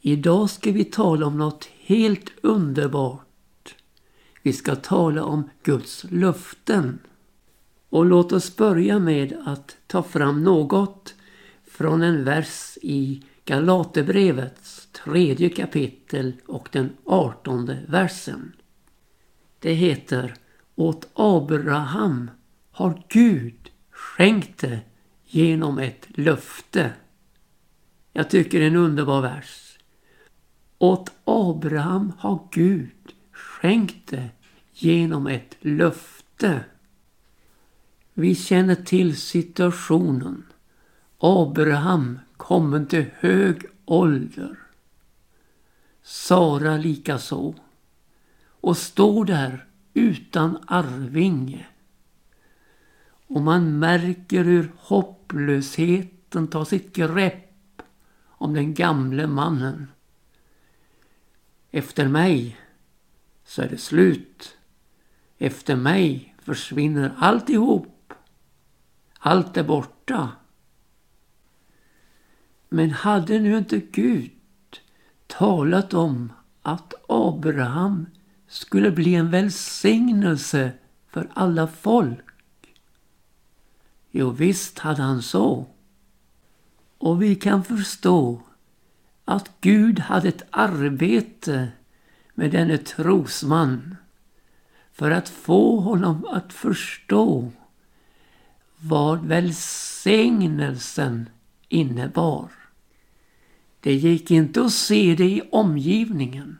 Idag ska vi tala om något helt underbart. Vi ska tala om Guds löften. Och låt oss börja med att ta fram något från en vers i Galaterbrevets tredje kapitel och den artonde versen. Det heter Åt Abraham har Gud skänkt det genom ett löfte. Jag tycker det är en underbar vers. Åt Abraham har Gud skänkt det genom ett löfte. Vi känner till situationen. Abraham kommen till hög ålder. Sara likaså. Och står där utan arvinge. Och man märker hur hopplösheten tar sitt grepp om den gamle mannen. Efter mig så är det slut. Efter mig försvinner alltihop. Allt är borta. Men hade nu inte Gud talat om att Abraham skulle bli en välsignelse för alla folk? Jo, visst hade han så. Och vi kan förstå att Gud hade ett arbete med denne trosman för att få honom att förstå vad välsignelsen innebar. Det gick inte att se det i omgivningen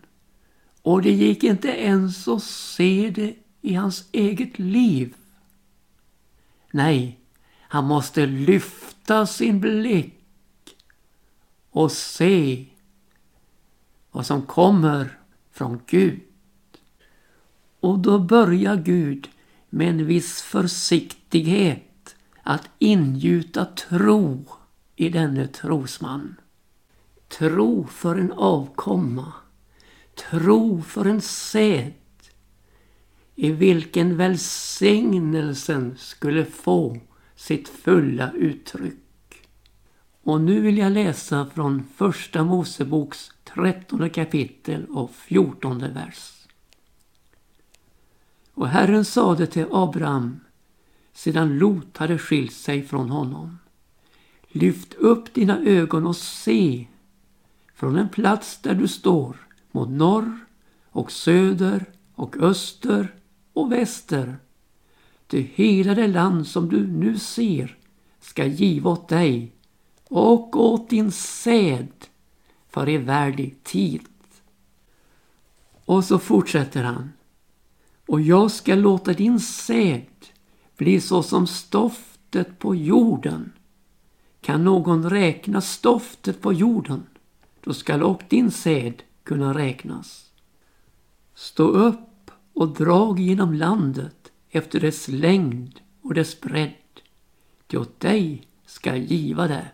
och det gick inte ens att se det i hans eget liv. Nej, han måste lyfta sin blick och se vad som kommer från Gud. Och då börjar Gud med en viss försiktighet att ingjuta tro i denne trosman. Tro för en avkomma. Tro för en säd i vilken välsignelsen skulle få sitt fulla uttryck. Och nu vill jag läsa från Första Moseboks trettonde kapitel och fjortonde vers. Och Herren sade till Abraham sedan Lot hade skilt sig från honom. Lyft upp dina ögon och se från en plats där du står mot norr och söder och öster och väster. Ty hela det land som du nu ser ska giva åt dig och åt din säd för evärdig tid. Och så fortsätter han. Och jag ska låta din säd bli så som stoftet på jorden. Kan någon räkna stoftet på jorden, då skall och din säd kunna räknas. Stå upp och drag genom landet efter dess längd och dess bredd. Till åt dig ska giva det.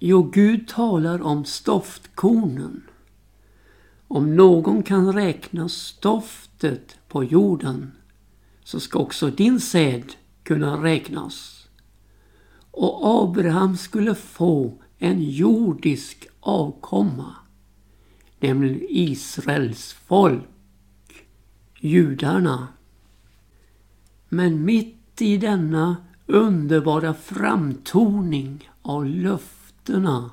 Jo, Gud talar om stoftkornen. Om någon kan räkna stoftet på jorden så ska också din säd kunna räknas. Och Abraham skulle få en jordisk avkomma, nämligen Israels folk, judarna. Men mitt i denna underbara framtoning av nätterna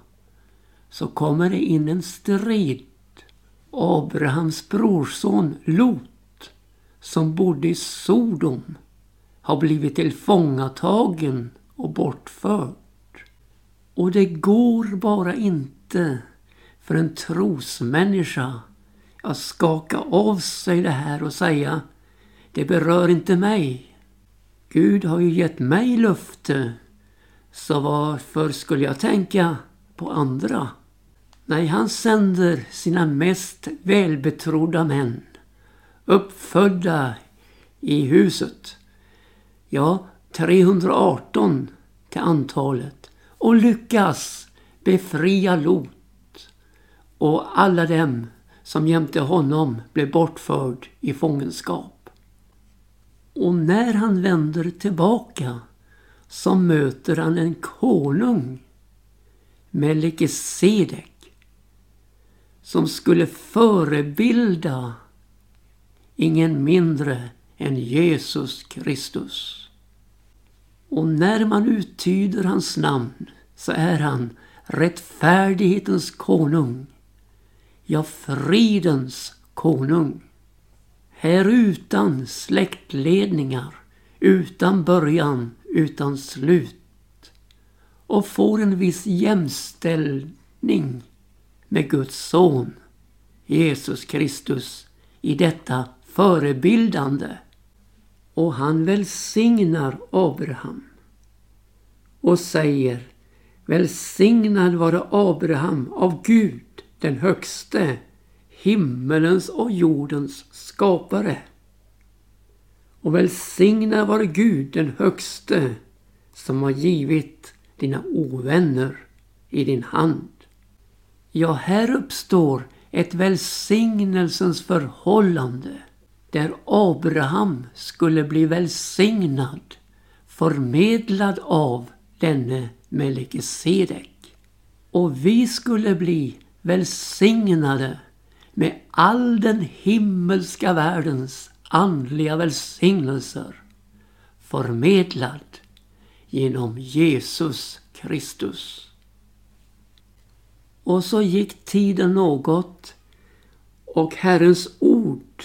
så kommer det in en strid. Abrahams brorson Lot som bodde i Sodom har blivit tillfångatagen och bortförd. Och det går bara inte för en trosmänniska att skaka av sig det här och säga det berör inte mig. Gud har ju gett mig löfte så varför skulle jag tänka på andra? Nej, han sänder sina mest välbetrodda män uppfödda i huset. Ja, 318 till antalet och lyckas befria Lot och alla dem som jämte honom blev bortförd i fångenskap. Och när han vänder tillbaka så möter han en konung, Melkisedek, som skulle förebilda ingen mindre än Jesus Kristus. Och när man uttyder hans namn så är han rättfärdighetens konung, ja fridens konung. Här utan släktledningar, utan början, utan slut och får en viss jämställning med Guds son Jesus Kristus i detta förebildande. Och han välsignar Abraham och säger Välsignad vare Abraham av Gud den högste, himmelens och jordens skapare. Och välsignad vare Gud den högste som har givit dina ovänner i din hand. Ja, här uppstår ett välsignelsens förhållande där Abraham skulle bli välsignad förmedlad av denne Melkisedek. Och vi skulle bli välsignade med all den himmelska världens andliga välsignelser förmedlad genom Jesus Kristus. Och så gick tiden något och Herrens ord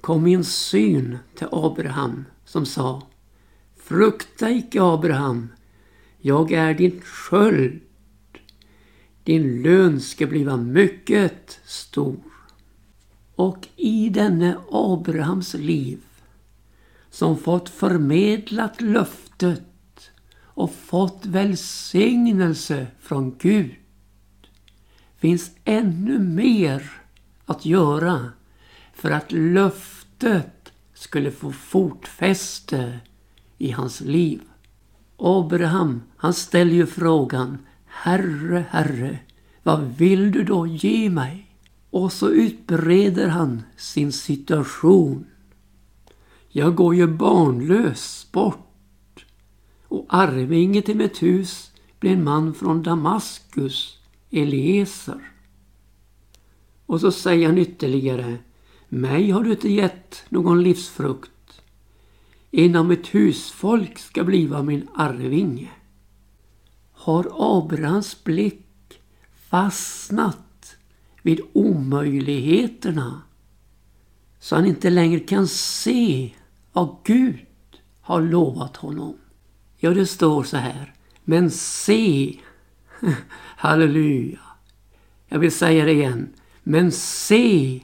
kom i en syn till Abraham som sa Frukta icke Abraham, jag är din sköld. Din lön ska bliva mycket stor. Och i denne Abrahams liv som fått förmedlat löftet och fått välsignelse från Gud finns ännu mer att göra för att löftet skulle få fotfäste i hans liv. Abraham, han ställer ju frågan Herre, Herre, vad vill du då ge mig? Och så utbreder han sin situation. Jag går ju barnlös bort och arvinge till mitt hus blir en man från Damaskus, Eliezer. Och så säger han ytterligare Mig har du inte gett någon livsfrukt En av mitt husfolk ska bliva min arvinge. Har Abrahams blick fastnat vid omöjligheterna så han inte längre kan se vad Gud har lovat honom. Ja, det står så här. Men se, halleluja. Jag vill säga det igen. Men se,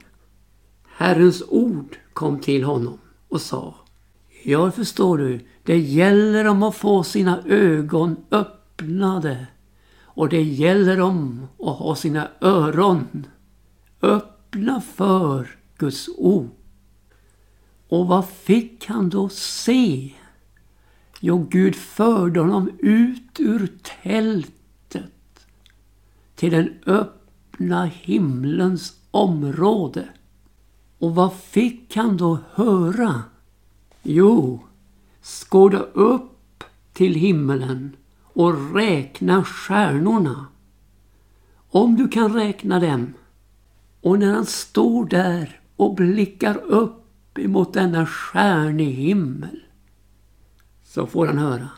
Herrens ord kom till honom och sa Ja, förstår du. Det gäller om att få sina ögon öppnade. Och det gäller om att ha sina öron öppna för Guds ord. Och vad fick han då se? Jo, Gud förde honom ut ur tältet till den öppna himlens område. Och vad fick han då höra? Jo, skåda upp till himmelen och räkna stjärnorna. Om du kan räkna dem. Och när han står där och blickar upp emot denna stjärnehimmel så får han höra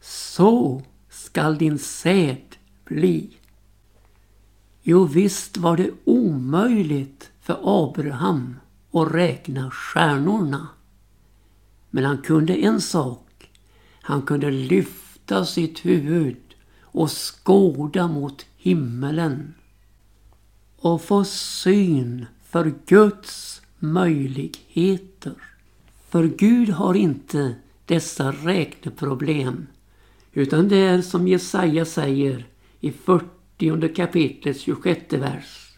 Så skall din säd bli. Jo, visst var det omöjligt för Abraham att räkna stjärnorna. Men han kunde en sak. Han kunde lyfta sitt huvud och skåda mot himmelen. Och få syn för Guds möjligheter. För Gud har inte dessa räkneproblem. Utan det är som Jesaja säger i 40 kapitlet 26 vers.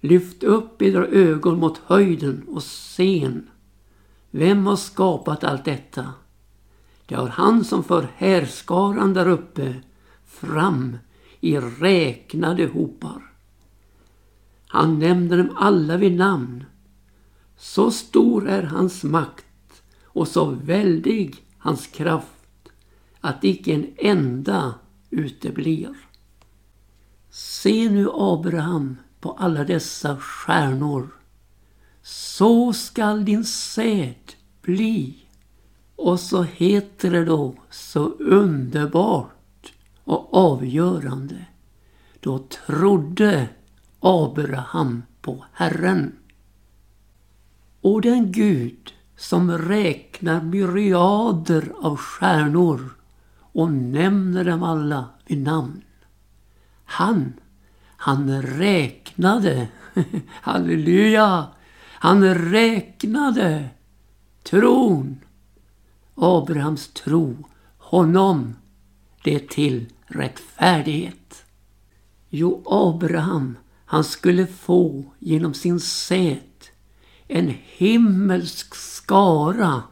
Lyft upp era ögon mot höjden och sen vem har skapat allt detta? Det har han som för härskaran där uppe fram i räknade hopar. Han nämner dem alla vid namn. Så stor är hans makt och så väldig hans kraft att icke en enda uteblir. Se nu Abraham på alla dessa stjärnor. Så skall din säd bli. Och så heter det då så underbart och avgörande. Då trodde Abraham på Herren. Och den Gud som räknar myriader av stjärnor och nämner dem alla vid namn. Han, han räknade, halleluja, han räknade tron, Abrahams tro, honom det till rättfärdighet. Jo, Abraham, han skulle få genom sin säd en himmelsk skara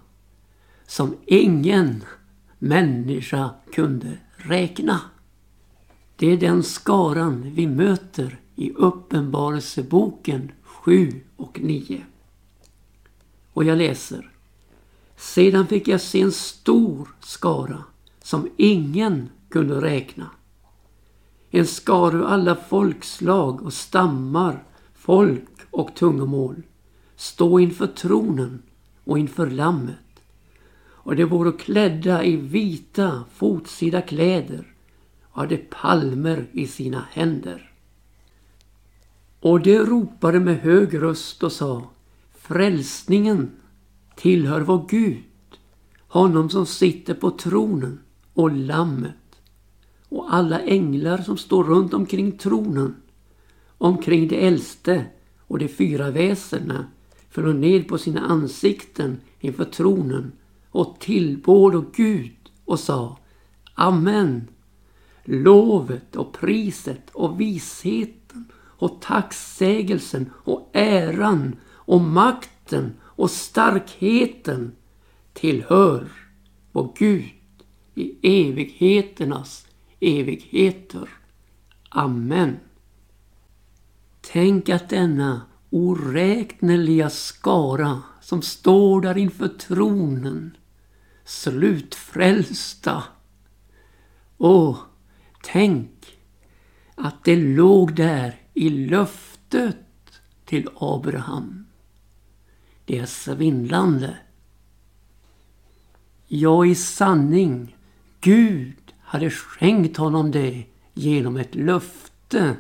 som ingen människa kunde räkna. Det är den skaran vi möter i Uppenbarelseboken 7 och 9. Och jag läser. Sedan fick jag se en stor skara som ingen kunde räkna. En skara ur alla folkslag och stammar, folk och tungomål stå inför tronen och inför lammet. Och de vore klädda i vita fotsida kläder och hade palmer i sina händer. Och de ropade med hög röst och sa Frälsningen tillhör vår Gud, honom som sitter på tronen och lammet och alla änglar som står runt omkring tronen, omkring de äldste och de fyra väsena föll ned på sina ansikten inför tronen och tillbad och Gud och sa Amen. Lovet och priset och visheten och tacksägelsen och äran och makten och starkheten tillhör vår Gud i evigheternas evigheter. Amen. Tänk att denna oräkneliga skara som står där inför tronen, slutfrälsta. Åh, tänk att det låg där i löftet till Abraham. Det är svindlande. Ja, i sanning, Gud hade skänkt honom det genom ett löfte.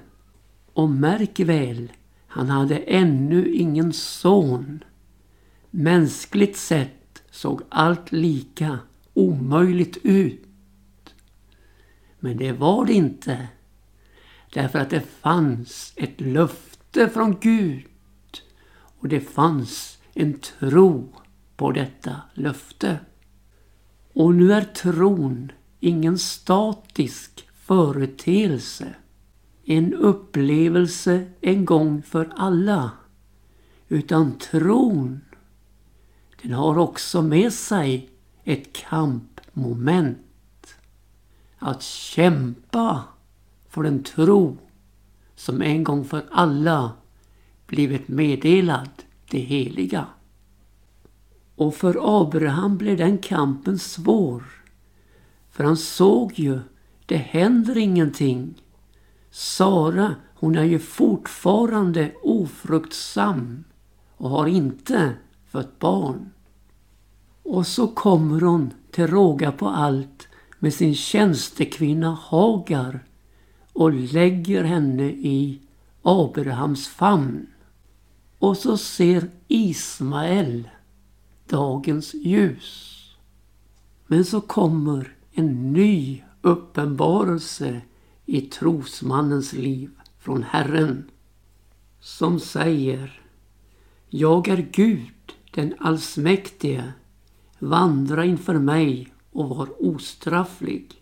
Och märk väl, han hade ännu ingen son. Mänskligt sett såg allt lika omöjligt ut. Men det var det inte. Därför att det fanns ett löfte från Gud. Och det fanns en tro på detta löfte. Och nu är tron ingen statisk företeelse. En upplevelse en gång för alla. Utan tron, den har också med sig ett kampmoment. Att kämpa för den tro som en gång för alla blivit meddelad det heliga. Och för Abraham blev den kampen svår. För han såg ju, det händer ingenting. Sara, hon är ju fortfarande ofruktsam och har inte fött barn. Och så kommer hon till råga på allt med sin tjänstekvinna Hagar och lägger henne i Abrahams famn. Och så ser Ismael dagens ljus. Men så kommer en ny uppenbarelse i trosmannens liv från Herren som säger Jag är Gud, den allsmäktige. Vandra inför mig och var ostrafflig.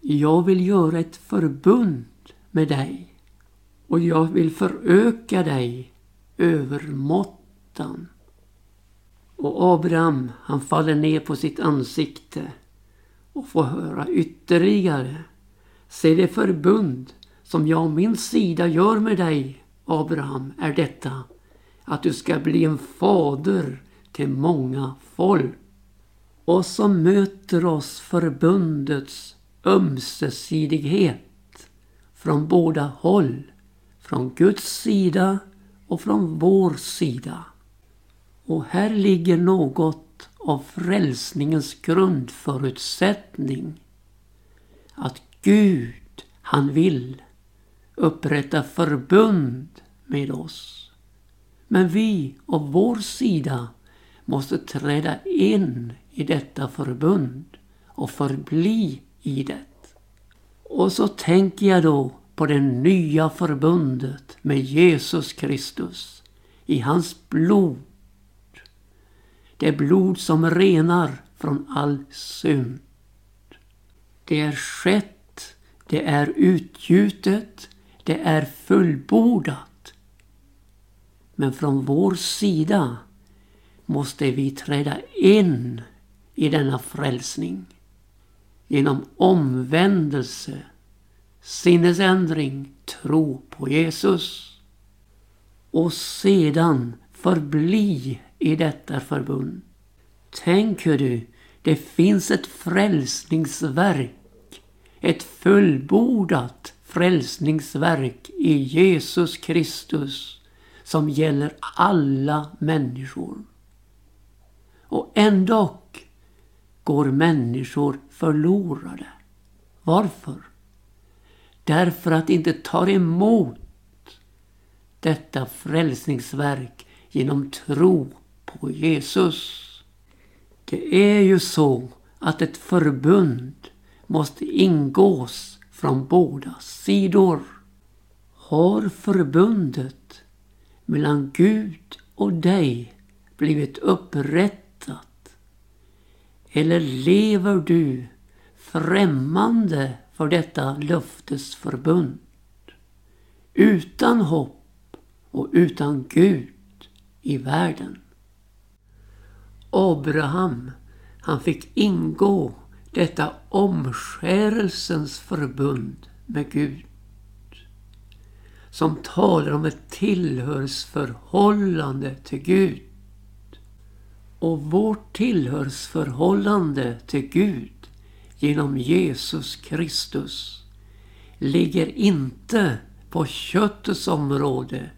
Jag vill göra ett förbund med dig och jag vill föröka dig övermåttan. Och Abraham han faller ner på sitt ansikte och får höra ytterligare. Se det förbund som jag och min sida gör med dig, Abraham, är detta att du ska bli en fader till många folk. Och så möter oss förbundets ömsesidighet från båda håll från Guds sida och från vår sida. Och här ligger något av frälsningens grundförutsättning. Att Gud, han vill upprätta förbund med oss. Men vi av vår sida måste träda in i detta förbund och förbli i det. Och så tänker jag då på det nya förbundet med Jesus Kristus i hans blod. Det blod som renar från all synd. Det är skett, det är utgjutet, det är fullbordat. Men från vår sida måste vi träda in i denna frälsning genom omvändelse, sinnesändring, tro på Jesus och sedan förbli i detta förbund. Tänker du, det finns ett frälsningsverk, ett fullbordat frälsningsverk i Jesus Kristus som gäller alla människor. Och ändå går människor förlorade. Varför? Därför att de inte tar emot detta frälsningsverk genom tro på Jesus. Det är ju så att ett förbund måste ingås från båda sidor. Har förbundet mellan Gud och dig blivit upprättat? Eller lever du främmande för detta löftesförbund? Utan hopp och utan Gud i världen. Abraham, han fick ingå detta omskärelsens förbund med Gud. Som talar om ett tillhörsförhållande till Gud. Och vårt tillhörsförhållande till Gud genom Jesus Kristus ligger inte på köttets område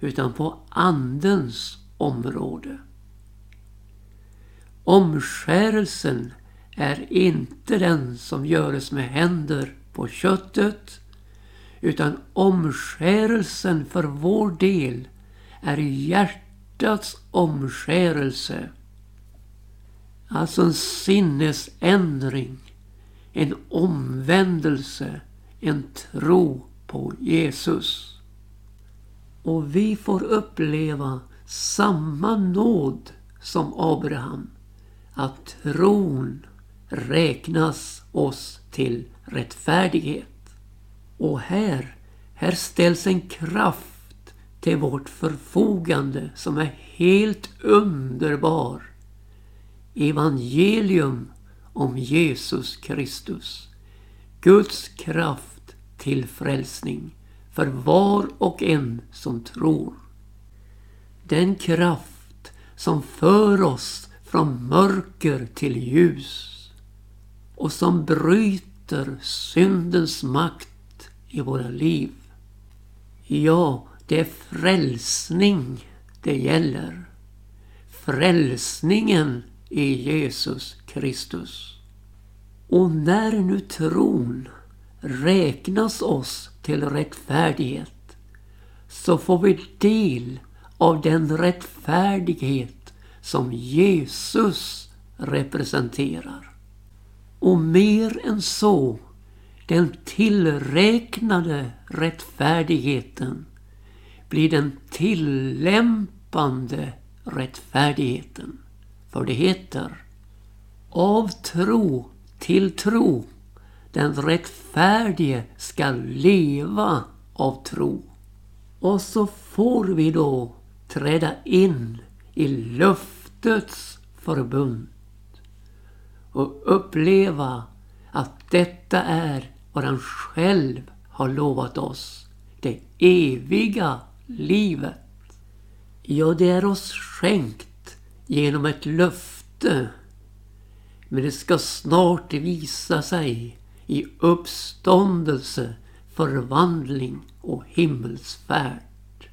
utan på andens område. Omskärelsen är inte den som göres med händer på köttet utan omskärelsen för vår del är hjärtats omskärelse. Alltså en sinnesändring, en omvändelse, en tro på Jesus. Och vi får uppleva samma nåd som Abraham. Att tron räknas oss till rättfärdighet. Och här, här ställs en kraft till vårt förfogande som är helt underbar. Evangelium om Jesus Kristus. Guds kraft till frälsning för var och en som tror. Den kraft som för oss från mörker till ljus och som bryter syndens makt i våra liv. Ja, det är frälsning det gäller. Frälsningen i Jesus Kristus. Och när nu tron räknas oss till rättfärdighet så får vi del av den rättfärdighet som Jesus representerar. Och mer än så, den tillräknade rättfärdigheten blir den tillämpande rättfärdigheten. För det heter av tro till tro. Den rättfärdige skall leva av tro. Och så får vi då träda in i löftets förbund och uppleva att detta är vad han själv har lovat oss. Det eviga livet. Ja, det är oss skänkt genom ett löfte. Men det ska snart visa sig i uppståndelse förvandling och himmelsfärd.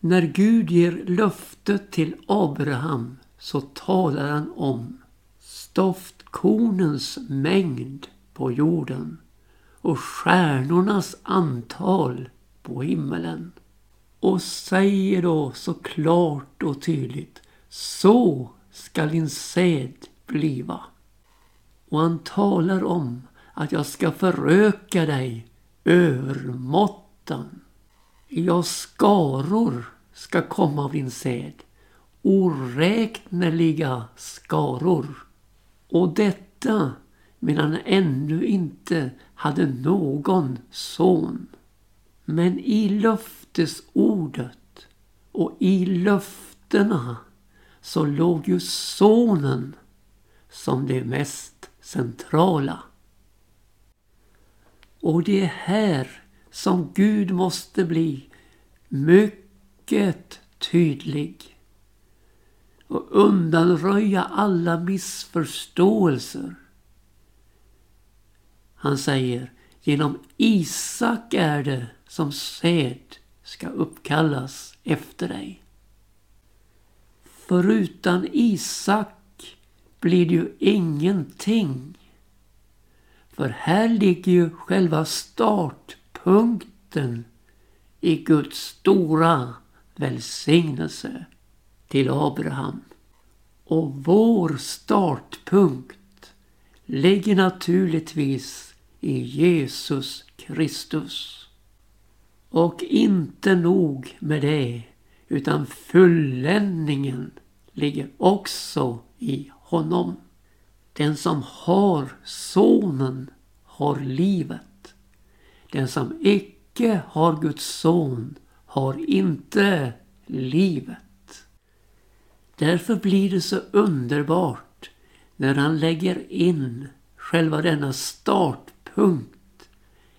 När Gud ger löftet till Abraham så talar han om stoftkornens mängd på jorden och stjärnornas antal på himmelen. Och säger då så klart och tydligt så skall din säd bliva. Och han talar om att jag ska föröka dig övermåttan. Ja, skaror ska komma av din säd. Oräkneliga skaror. Och detta medan han ännu inte hade någon son. Men i löftesordet och i löftena så låg ju sonen som det mest centrala. Och det är här som Gud måste bli mycket tydlig och undanröja alla missförståelser. Han säger, genom Isak är det som säd ska uppkallas efter dig. För utan Isak blir det ju ingenting. För här ligger ju själva startpunkten i Guds stora välsignelse till Abraham. Och vår startpunkt ligger naturligtvis i Jesus Kristus. Och inte nog med det, utan fulländningen ligger också i honom. Den som har sonen har livet. Den som icke har Guds son har inte livet. Därför blir det så underbart när han lägger in själva denna startpunkt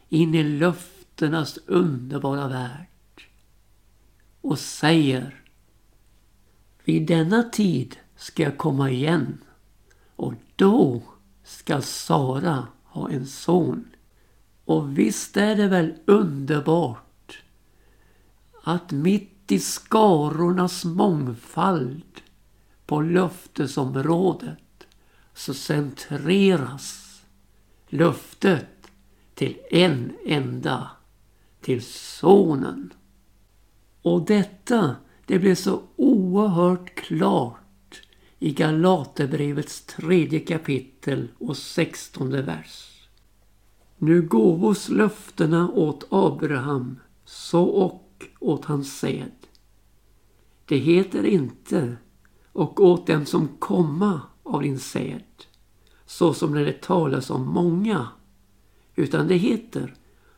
in i löftenas underbara värld och säger Vid denna tid ska jag komma igen och då ska Sara ha en son. Och visst är det väl underbart att mitt i skarornas mångfald på löftesområdet så centreras löftet till en enda, till sonen. Och detta, det blev så oerhört klart i Galaterbrevets tredje kapitel och sextonde vers. Nu gåvos löftena åt Abraham, så och åt hans säd. Det heter inte och åt den som komma av din säd, så som när det talas om många, utan det heter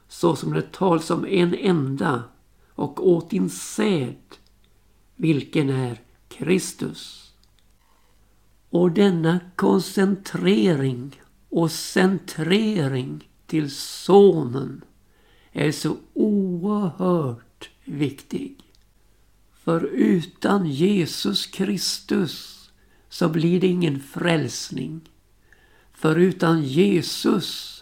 så som det talas om en enda och åt din säd, vilken är Kristus. Och denna koncentrering och centrering till sonen är så oerhört viktig. För utan Jesus Kristus så blir det ingen frälsning. För utan Jesus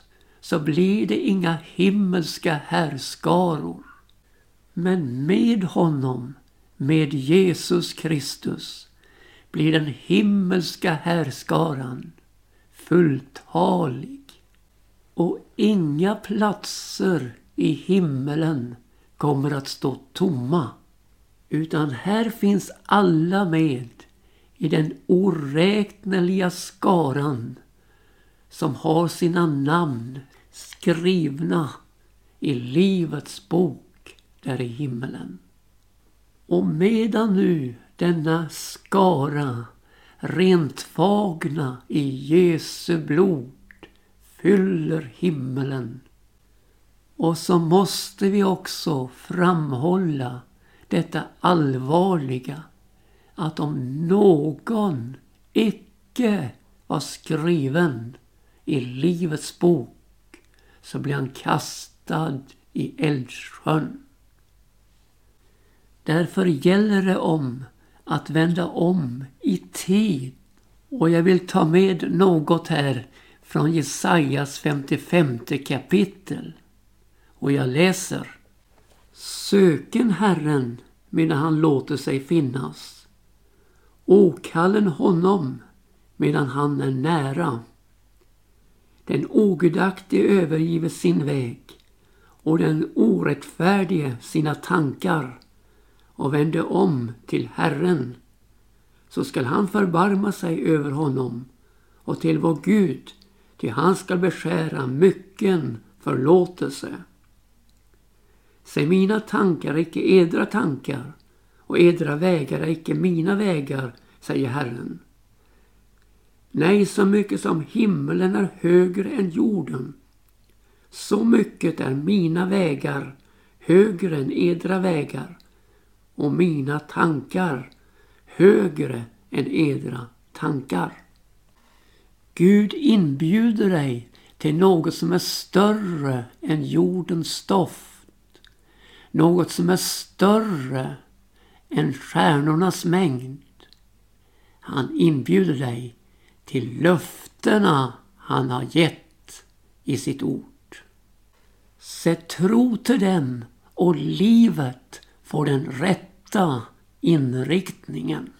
så blir det inga himmelska härskaror. Men med honom, med Jesus Kristus, blir den himmelska härskaran fulltalig och inga platser i himmelen kommer att stå tomma. Utan här finns alla med i den oräkneliga skaran som har sina namn skrivna i Livets bok där i himmelen. Och medan nu denna skara rentfagna i Jesu blod fyller himmelen. Och så måste vi också framhålla detta allvarliga att om någon icke var skriven i Livets bok så blir han kastad i eldsjön. Därför gäller det om att vända om i tid. Och jag vill ta med något här från Jesajas 55 kapitel. Och jag läser. Söken Herren medan han låter sig finnas. Åkallen honom medan han är nära. Den ogudaktige övergiver sin väg och den orättfärdige sina tankar och vänder om till Herren så skall han förbarma sig över honom och till vår Gud ty han skall beskära mycken förlåtelse. Se mina tankar är icke edra tankar och edra vägar är icke mina vägar, säger Herren. Nej, så mycket som himmelen är högre än jorden, så mycket är mina vägar högre än edra vägar och mina tankar högre än edra tankar. Gud inbjuder dig till något som är större än jordens stoft. Något som är större än stjärnornas mängd. Han inbjuder dig till löftena han har gett i sitt ord. Sätt tro till dem och livet får den rätta inriktningen.